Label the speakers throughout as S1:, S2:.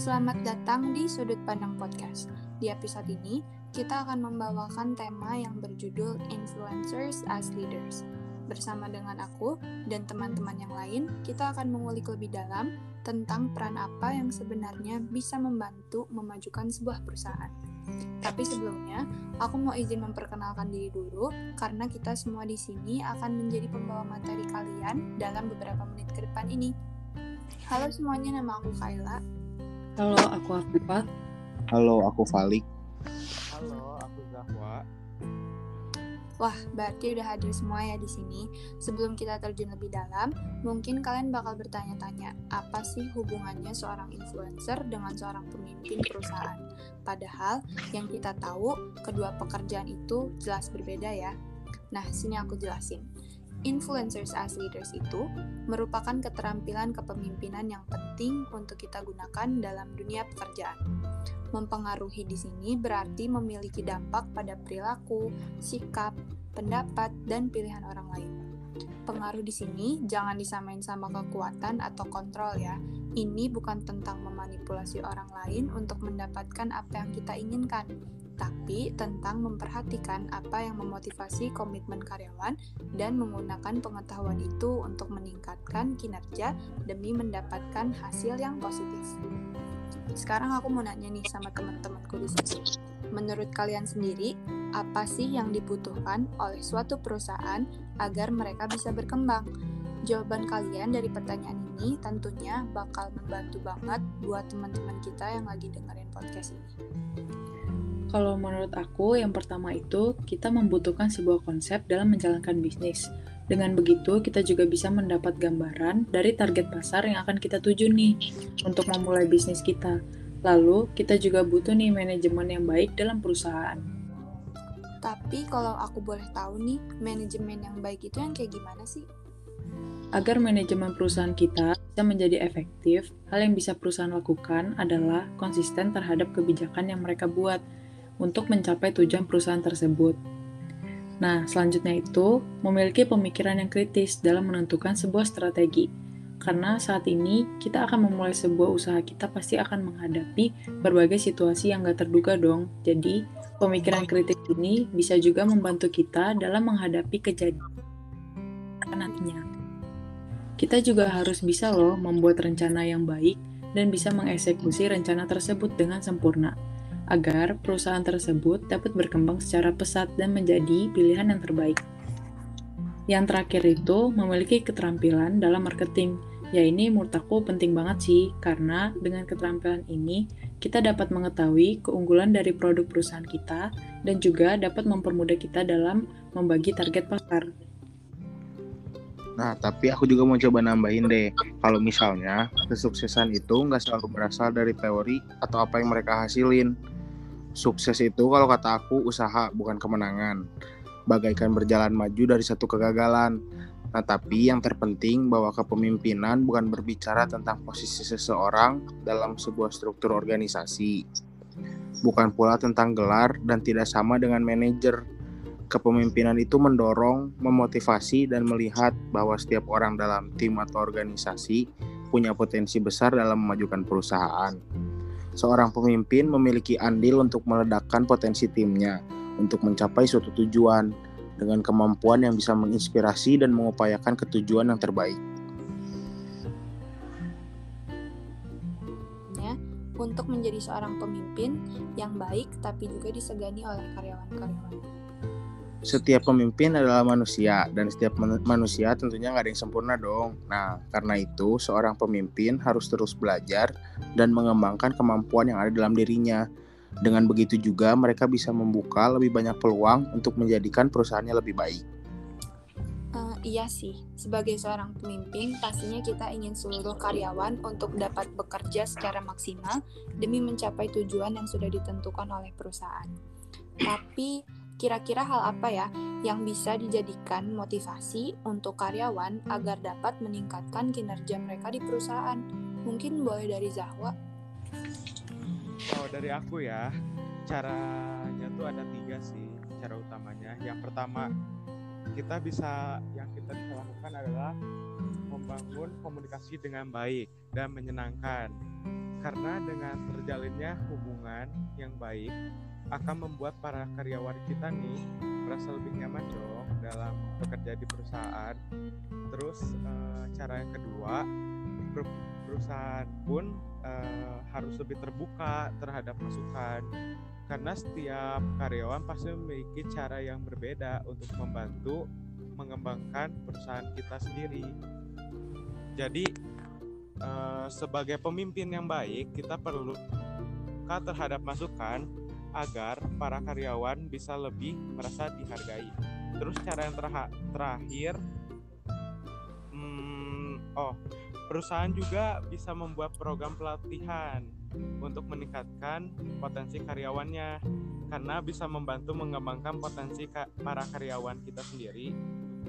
S1: Selamat datang di Sudut Pandang Podcast. Di episode ini, kita akan membawakan tema yang berjudul Influencers as Leaders. Bersama dengan aku dan teman-teman yang lain, kita akan mengulik lebih dalam tentang peran apa yang sebenarnya bisa membantu memajukan sebuah perusahaan. Tapi sebelumnya, aku mau izin memperkenalkan diri dulu karena kita semua di sini akan menjadi pembawa materi kalian dalam beberapa menit ke depan ini. Halo semuanya, nama aku Kayla.
S2: Halo, aku Afifah.
S3: Halo, aku Falik.
S4: Halo, aku Zahwa.
S1: Wah, berarti udah hadir semua ya di sini. Sebelum kita terjun lebih dalam, mungkin kalian bakal bertanya-tanya, apa sih hubungannya seorang influencer dengan seorang pemimpin perusahaan? Padahal yang kita tahu, kedua pekerjaan itu jelas berbeda ya. Nah, sini aku jelasin. Influencers as leaders itu merupakan keterampilan kepemimpinan yang penting untuk kita gunakan dalam dunia pekerjaan. Mempengaruhi di sini berarti memiliki dampak pada perilaku, sikap, pendapat, dan pilihan orang lain. Pengaruh di sini jangan disamain sama kekuatan atau kontrol ya. Ini bukan tentang memanipulasi orang lain untuk mendapatkan apa yang kita inginkan, tapi tentang memperhatikan apa yang memotivasi komitmen karyawan dan menggunakan pengetahuan itu untuk meningkatkan kinerja demi mendapatkan hasil yang positif. Sekarang aku mau nanya nih sama teman-temanku di sini. Menurut kalian sendiri, apa sih yang dibutuhkan oleh suatu perusahaan agar mereka bisa berkembang? Jawaban kalian dari pertanyaan ini tentunya bakal membantu banget buat teman-teman kita yang lagi dengerin podcast ini.
S2: Kalau menurut aku, yang pertama itu kita membutuhkan sebuah konsep dalam menjalankan bisnis. Dengan begitu, kita juga bisa mendapat gambaran dari target pasar yang akan kita tuju nih untuk memulai bisnis kita. Lalu, kita juga butuh nih manajemen yang baik dalam perusahaan.
S1: Tapi kalau aku boleh tahu nih, manajemen yang baik itu yang kayak gimana sih?
S2: Agar manajemen perusahaan kita bisa menjadi efektif, hal yang bisa perusahaan lakukan adalah konsisten terhadap kebijakan yang mereka buat untuk mencapai tujuan perusahaan tersebut. Nah, selanjutnya itu memiliki pemikiran yang kritis dalam menentukan sebuah strategi. Karena saat ini kita akan memulai sebuah usaha kita pasti akan menghadapi berbagai situasi yang gak terduga dong. Jadi, pemikiran kritis ini bisa juga membantu kita dalam menghadapi kejadian nantinya. Kita juga harus bisa loh membuat rencana yang baik dan bisa mengeksekusi rencana tersebut dengan sempurna agar perusahaan tersebut dapat berkembang secara pesat dan menjadi pilihan yang terbaik. Yang terakhir itu memiliki keterampilan dalam marketing. Ya ini menurut aku penting banget sih, karena dengan keterampilan ini kita dapat mengetahui keunggulan dari produk perusahaan kita dan juga dapat mempermudah kita dalam membagi target pasar.
S3: Nah, tapi aku juga mau coba nambahin deh. Kalau misalnya kesuksesan itu nggak selalu berasal dari teori atau apa yang mereka hasilin. Sukses itu kalau kata aku usaha bukan kemenangan. Bagaikan berjalan maju dari satu kegagalan. Nah, tapi yang terpenting bahwa kepemimpinan bukan berbicara tentang posisi seseorang dalam sebuah struktur organisasi. Bukan pula tentang gelar dan tidak sama dengan manajer. Kepemimpinan itu mendorong, memotivasi, dan melihat bahwa setiap orang dalam tim atau organisasi punya potensi besar dalam memajukan perusahaan. Seorang pemimpin memiliki andil untuk meledakkan potensi timnya untuk mencapai suatu tujuan dengan kemampuan yang bisa menginspirasi dan mengupayakan ketujuan yang terbaik.
S1: Ya, untuk menjadi seorang pemimpin yang baik tapi juga disegani oleh karyawan-karyawan.
S3: Setiap pemimpin adalah manusia dan setiap manusia tentunya nggak ada yang sempurna dong. Nah, karena itu seorang pemimpin harus terus belajar dan mengembangkan kemampuan yang ada dalam dirinya. Dengan begitu juga mereka bisa membuka lebih banyak peluang untuk menjadikan perusahaannya lebih baik.
S1: Uh, iya sih, sebagai seorang pemimpin pastinya kita ingin seluruh karyawan untuk dapat bekerja secara maksimal demi mencapai tujuan yang sudah ditentukan oleh perusahaan. Tapi Kira-kira hal apa ya yang bisa dijadikan motivasi untuk karyawan agar dapat meningkatkan kinerja mereka di perusahaan? Mungkin boleh dari Zahwa.
S4: Oh, dari aku ya. Caranya tuh ada tiga sih cara utamanya. Yang pertama, kita bisa yang kita bisa lakukan adalah membangun komunikasi dengan baik dan menyenangkan. karena dengan terjalinnya hubungan yang baik akan membuat para karyawan kita nih merasa lebih nyaman dong dalam bekerja di perusahaan. Terus uh, cara yang kedua, perusahaan pun uh, harus lebih terbuka terhadap masukan karena setiap karyawan pasti memiliki cara yang berbeda untuk membantu mengembangkan perusahaan kita sendiri. Jadi uh, sebagai pemimpin yang baik kita perlu terhadap masukan agar para karyawan bisa lebih merasa dihargai. Terus cara yang terakhir, hmm, oh perusahaan juga bisa membuat program pelatihan untuk meningkatkan potensi karyawannya karena bisa membantu mengembangkan potensi para karyawan kita sendiri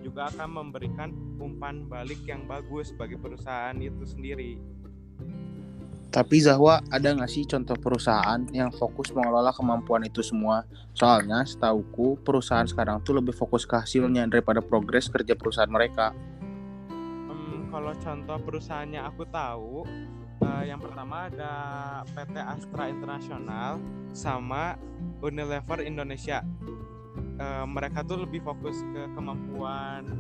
S4: juga akan memberikan umpan balik yang bagus bagi perusahaan itu sendiri.
S3: Tapi Zahwa ada nggak sih contoh perusahaan yang fokus mengelola kemampuan itu semua? Soalnya setauku perusahaan sekarang tuh lebih fokus ke hasilnya daripada progres kerja perusahaan mereka.
S4: Hmm, kalau contoh perusahaannya aku tahu, uh, yang pertama ada PT Astra Internasional sama Unilever Indonesia. Uh, mereka tuh lebih fokus ke kemampuan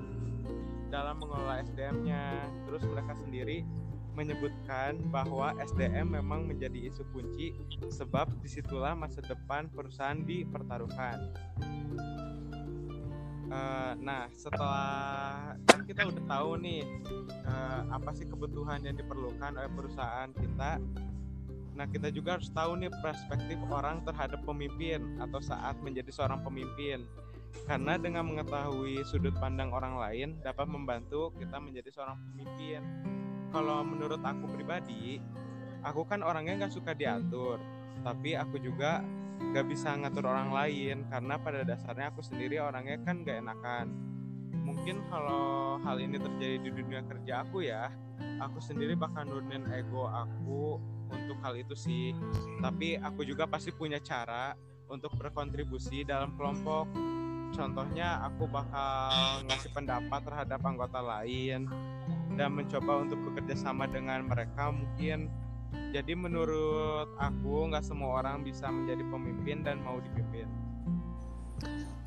S4: dalam mengelola SDM-nya. Terus mereka sendiri menyebutkan bahwa SDM memang menjadi isu kunci sebab di situlah masa depan perusahaan dipertaruhkan. Uh, nah, setelah kan kita udah tahu nih uh, apa sih kebutuhan yang diperlukan oleh perusahaan kita. Nah, kita juga harus tahu nih perspektif orang terhadap pemimpin atau saat menjadi seorang pemimpin. Karena dengan mengetahui sudut pandang orang lain dapat membantu kita menjadi seorang pemimpin kalau menurut aku pribadi aku kan orangnya nggak suka diatur. Tapi aku juga nggak bisa ngatur orang lain karena pada dasarnya aku sendiri orangnya kan nggak enakan. Mungkin kalau hal ini terjadi di dunia kerja aku ya aku sendiri bakal nurunin ego aku untuk hal itu sih. Tapi aku juga pasti punya cara untuk berkontribusi dalam kelompok. Contohnya aku bakal ngasih pendapat terhadap anggota lain dan mencoba untuk bekerja sama dengan mereka mungkin. Jadi menurut aku nggak semua orang bisa menjadi pemimpin dan mau dipimpin.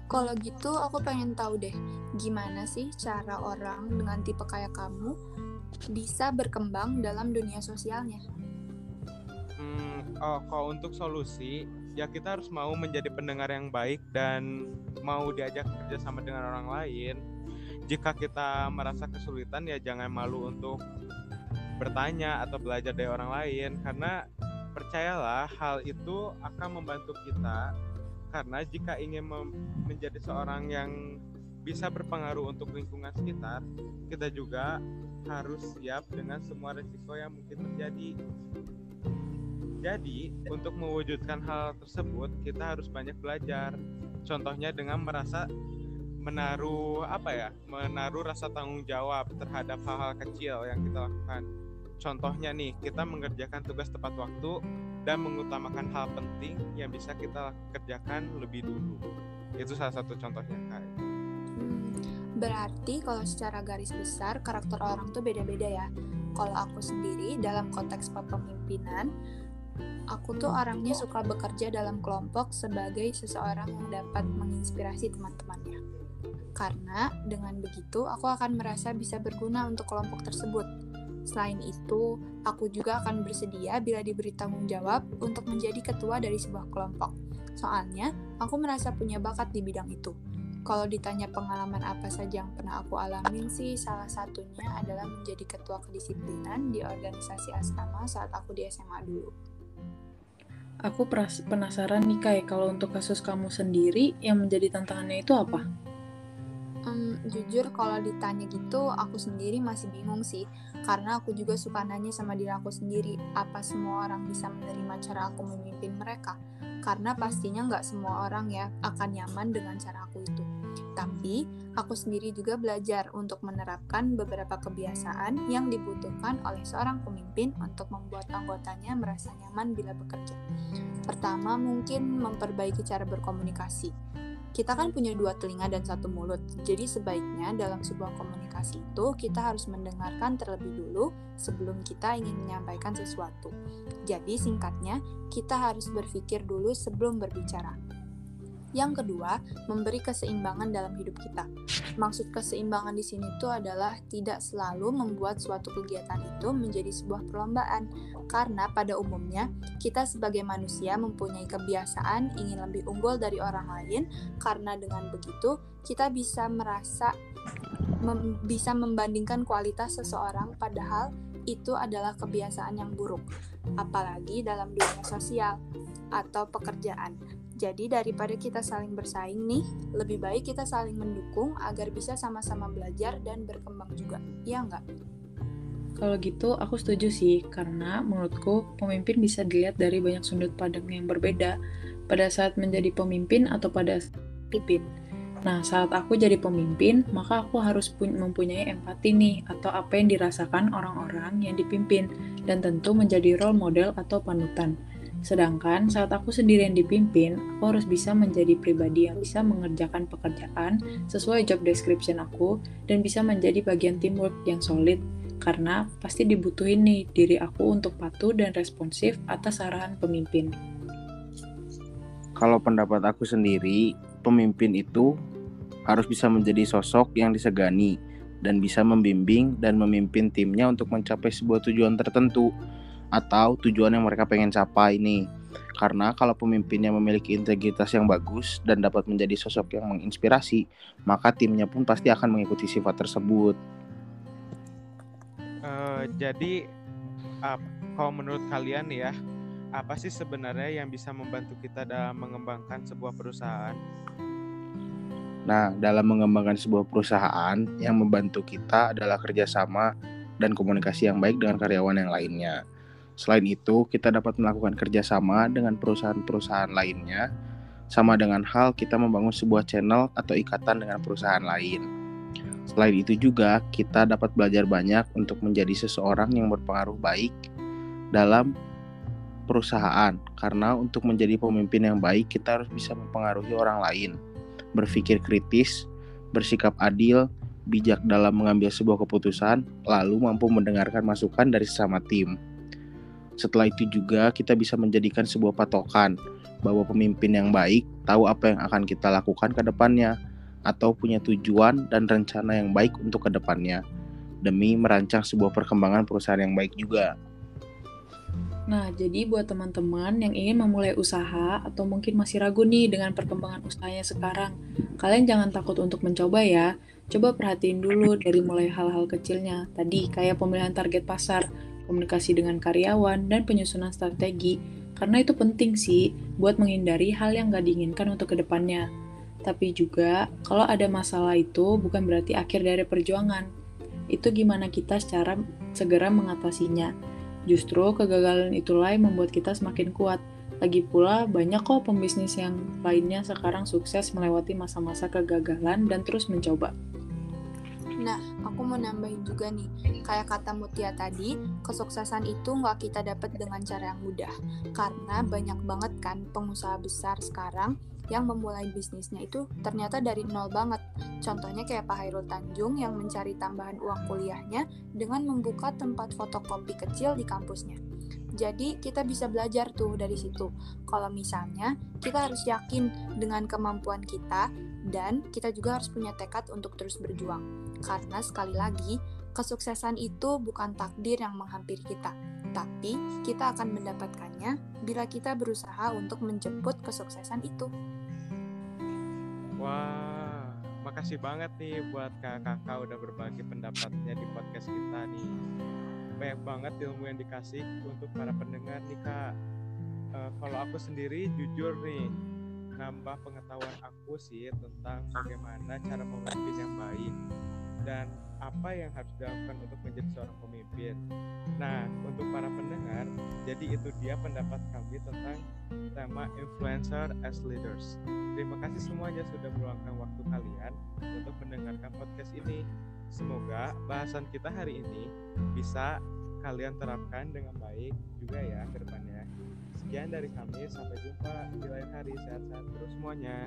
S1: Kalau gitu aku pengen tahu deh gimana sih cara orang dengan tipe kayak kamu bisa berkembang dalam dunia sosialnya?
S4: Hmm, oh kalau untuk solusi ya kita harus mau menjadi pendengar yang baik dan mau diajak kerjasama dengan orang lain jika kita merasa kesulitan ya jangan malu untuk bertanya atau belajar dari orang lain. Karena percayalah hal itu akan membantu kita. Karena jika ingin menjadi seorang yang bisa berpengaruh untuk lingkungan sekitar kita juga harus siap dengan semua risiko yang mungkin terjadi. Jadi untuk mewujudkan hal tersebut kita harus banyak belajar. Contohnya dengan merasa menaruh apa ya menaruh rasa tanggung jawab terhadap hal-hal kecil yang kita lakukan. Contohnya nih kita mengerjakan tugas tepat waktu dan mengutamakan hal penting yang bisa kita kerjakan lebih dulu. Itu salah satu contohnya
S1: hmm, berarti kalau secara garis besar karakter orang tuh beda-beda ya. Kalau aku sendiri dalam konteks kepemimpinan aku tuh orangnya suka bekerja dalam kelompok sebagai seseorang yang dapat menginspirasi teman-temannya karena dengan begitu aku akan merasa bisa berguna untuk kelompok tersebut. Selain itu, aku juga akan bersedia bila diberi tanggung jawab untuk menjadi ketua dari sebuah kelompok. Soalnya, aku merasa punya bakat di bidang itu. Kalau ditanya pengalaman apa saja yang pernah aku alamin sih, salah satunya adalah menjadi ketua kedisiplinan di organisasi asrama saat aku di SMA dulu.
S2: Aku penasaran nih Kai, kalau untuk kasus kamu sendiri, yang menjadi tantangannya itu apa?
S1: Um, jujur kalau ditanya gitu, aku sendiri masih bingung sih. Karena aku juga suka nanya sama diri aku sendiri, apa semua orang bisa menerima cara aku memimpin mereka? Karena pastinya nggak semua orang ya akan nyaman dengan cara aku itu. Tapi, aku sendiri juga belajar untuk menerapkan beberapa kebiasaan yang dibutuhkan oleh seorang pemimpin untuk membuat anggotanya merasa nyaman bila bekerja. Pertama, mungkin memperbaiki cara berkomunikasi kita kan punya dua telinga dan satu mulut. Jadi sebaiknya dalam sebuah komunikasi itu kita harus mendengarkan terlebih dulu sebelum kita ingin menyampaikan sesuatu. Jadi singkatnya, kita harus berpikir dulu sebelum berbicara. Yang kedua, memberi keseimbangan dalam hidup kita. Maksud keseimbangan di sini itu adalah tidak selalu membuat suatu kegiatan itu menjadi sebuah perlombaan, karena pada umumnya kita sebagai manusia mempunyai kebiasaan ingin lebih unggul dari orang lain, karena dengan begitu kita bisa merasa mem bisa membandingkan kualitas seseorang, padahal itu adalah kebiasaan yang buruk, apalagi dalam dunia sosial atau pekerjaan. Jadi daripada kita saling bersaing nih, lebih baik kita saling mendukung agar bisa sama-sama belajar dan berkembang juga. Iya nggak?
S2: Kalau gitu, aku setuju sih, karena menurutku pemimpin bisa dilihat dari banyak sudut pandang yang berbeda pada saat menjadi pemimpin atau pada pimpin. Nah, saat aku jadi pemimpin, maka aku harus mempunyai empati nih, atau apa yang dirasakan orang-orang yang dipimpin, dan tentu menjadi role model atau panutan. Sedangkan saat aku sendiri yang dipimpin, aku harus bisa menjadi pribadi yang bisa mengerjakan pekerjaan sesuai job description aku dan bisa menjadi bagian teamwork yang solid karena pasti dibutuhin nih diri aku untuk patuh dan responsif atas arahan pemimpin.
S3: Kalau pendapat aku sendiri, pemimpin itu harus bisa menjadi sosok yang disegani dan bisa membimbing dan memimpin timnya untuk mencapai sebuah tujuan tertentu atau tujuan yang mereka pengen capai nih. Karena kalau pemimpinnya memiliki integritas yang bagus dan dapat menjadi sosok yang menginspirasi, maka timnya pun pasti akan mengikuti sifat tersebut.
S4: Uh, jadi, uh, kalau menurut kalian ya, apa sih sebenarnya yang bisa membantu kita dalam mengembangkan sebuah perusahaan?
S3: Nah, dalam mengembangkan sebuah perusahaan, yang membantu kita adalah kerjasama dan komunikasi yang baik dengan karyawan yang lainnya. Selain itu, kita dapat melakukan kerjasama dengan perusahaan-perusahaan lainnya, sama dengan hal kita membangun sebuah channel atau ikatan dengan perusahaan lain. Selain itu juga, kita dapat belajar banyak untuk menjadi seseorang yang berpengaruh baik dalam perusahaan, karena untuk menjadi pemimpin yang baik, kita harus bisa mempengaruhi orang lain, berpikir kritis, bersikap adil, bijak dalam mengambil sebuah keputusan, lalu mampu mendengarkan masukan dari sesama tim. Setelah itu juga kita bisa menjadikan sebuah patokan bahwa pemimpin yang baik tahu apa yang akan kita lakukan ke depannya atau punya tujuan dan rencana yang baik untuk ke depannya demi merancang sebuah perkembangan perusahaan yang baik juga.
S2: Nah, jadi buat teman-teman yang ingin memulai usaha atau mungkin masih ragu nih dengan perkembangan usahanya sekarang, kalian jangan takut untuk mencoba ya. Coba perhatiin dulu dari mulai hal-hal kecilnya. Tadi kayak pemilihan target pasar, komunikasi dengan karyawan, dan penyusunan strategi, karena itu penting sih buat menghindari hal yang gak diinginkan untuk ke depannya. Tapi juga, kalau ada masalah itu bukan berarti akhir dari perjuangan. Itu gimana kita secara segera mengatasinya. Justru kegagalan itulah yang membuat kita semakin kuat. Lagi pula, banyak kok pembisnis yang lainnya sekarang sukses melewati masa-masa kegagalan dan terus mencoba.
S1: Nah, aku mau nambahin juga nih, kayak kata Mutia tadi, kesuksesan itu nggak kita dapat dengan cara yang mudah. Karena banyak banget kan pengusaha besar sekarang yang memulai bisnisnya itu ternyata dari nol banget. Contohnya kayak Pak Hairul Tanjung yang mencari tambahan uang kuliahnya dengan membuka tempat fotokopi kecil di kampusnya. Jadi kita bisa belajar tuh dari situ. Kalau misalnya kita harus yakin dengan kemampuan kita dan kita juga harus punya tekad untuk terus berjuang. Karena sekali lagi, kesuksesan itu bukan takdir yang menghampiri kita, tapi kita akan mendapatkannya bila kita berusaha untuk menjemput kesuksesan itu.
S4: Wah, makasih banget nih buat kakak-kakak udah berbagi pendapatnya di podcast kita nih banyak banget ilmu yang dikasih untuk para pendengar nih kak uh, kalau aku sendiri jujur nih nambah pengetahuan aku sih tentang bagaimana cara memimpin yang baik dan apa yang harus dilakukan untuk menjadi seorang pemimpin. Nah, untuk para pendengar, jadi itu dia pendapat kami tentang tema influencer as leaders. Terima kasih semuanya sudah meluangkan waktu kalian untuk mendengarkan podcast ini. Semoga bahasan kita hari ini bisa kalian terapkan dengan baik juga ya ke depannya. Sekian dari kami, sampai jumpa di lain hari. Sehat-sehat terus semuanya.